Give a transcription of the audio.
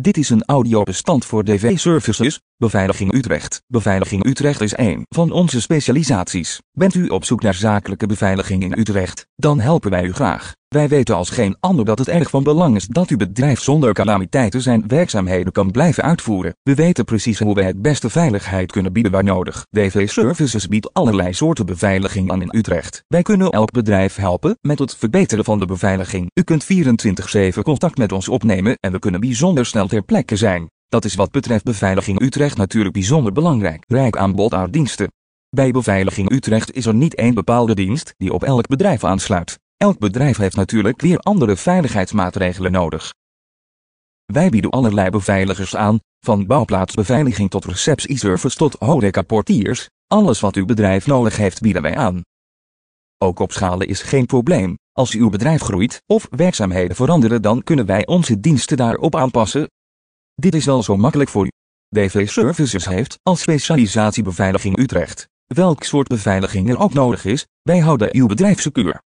Dit is een audiobestand voor DV Services, Beveiliging Utrecht. Beveiliging Utrecht is een van onze specialisaties. Bent u op zoek naar zakelijke beveiliging in Utrecht? Dan helpen wij u graag. Wij weten als geen ander dat het erg van belang is dat uw bedrijf zonder calamiteiten zijn werkzaamheden kan blijven uitvoeren. We weten precies hoe we het beste veiligheid kunnen bieden waar nodig. DV Services biedt allerlei soorten beveiliging aan in Utrecht. Wij kunnen elk bedrijf helpen met het verbeteren van de beveiliging. U kunt 24-7 contact met ons opnemen en we kunnen bijzonder snel ter plekke zijn. Dat is wat betreft Beveiliging Utrecht natuurlijk bijzonder belangrijk. Rijk aanbod aan diensten. Bij Beveiliging Utrecht is er niet één bepaalde dienst die op elk bedrijf aansluit. Elk bedrijf heeft natuurlijk weer andere veiligheidsmaatregelen nodig. Wij bieden allerlei beveiligers aan, van bouwplaatsbeveiliging tot receptieservice tot horecaportiers. Alles wat uw bedrijf nodig heeft bieden wij aan. Ook opschalen is geen probleem. Als uw bedrijf groeit of werkzaamheden veranderen dan kunnen wij onze diensten daarop aanpassen. Dit is wel zo makkelijk voor u. DV Services heeft als specialisatie beveiliging Utrecht. Welk soort beveiliging er ook nodig is, wij houden uw bedrijf secuur.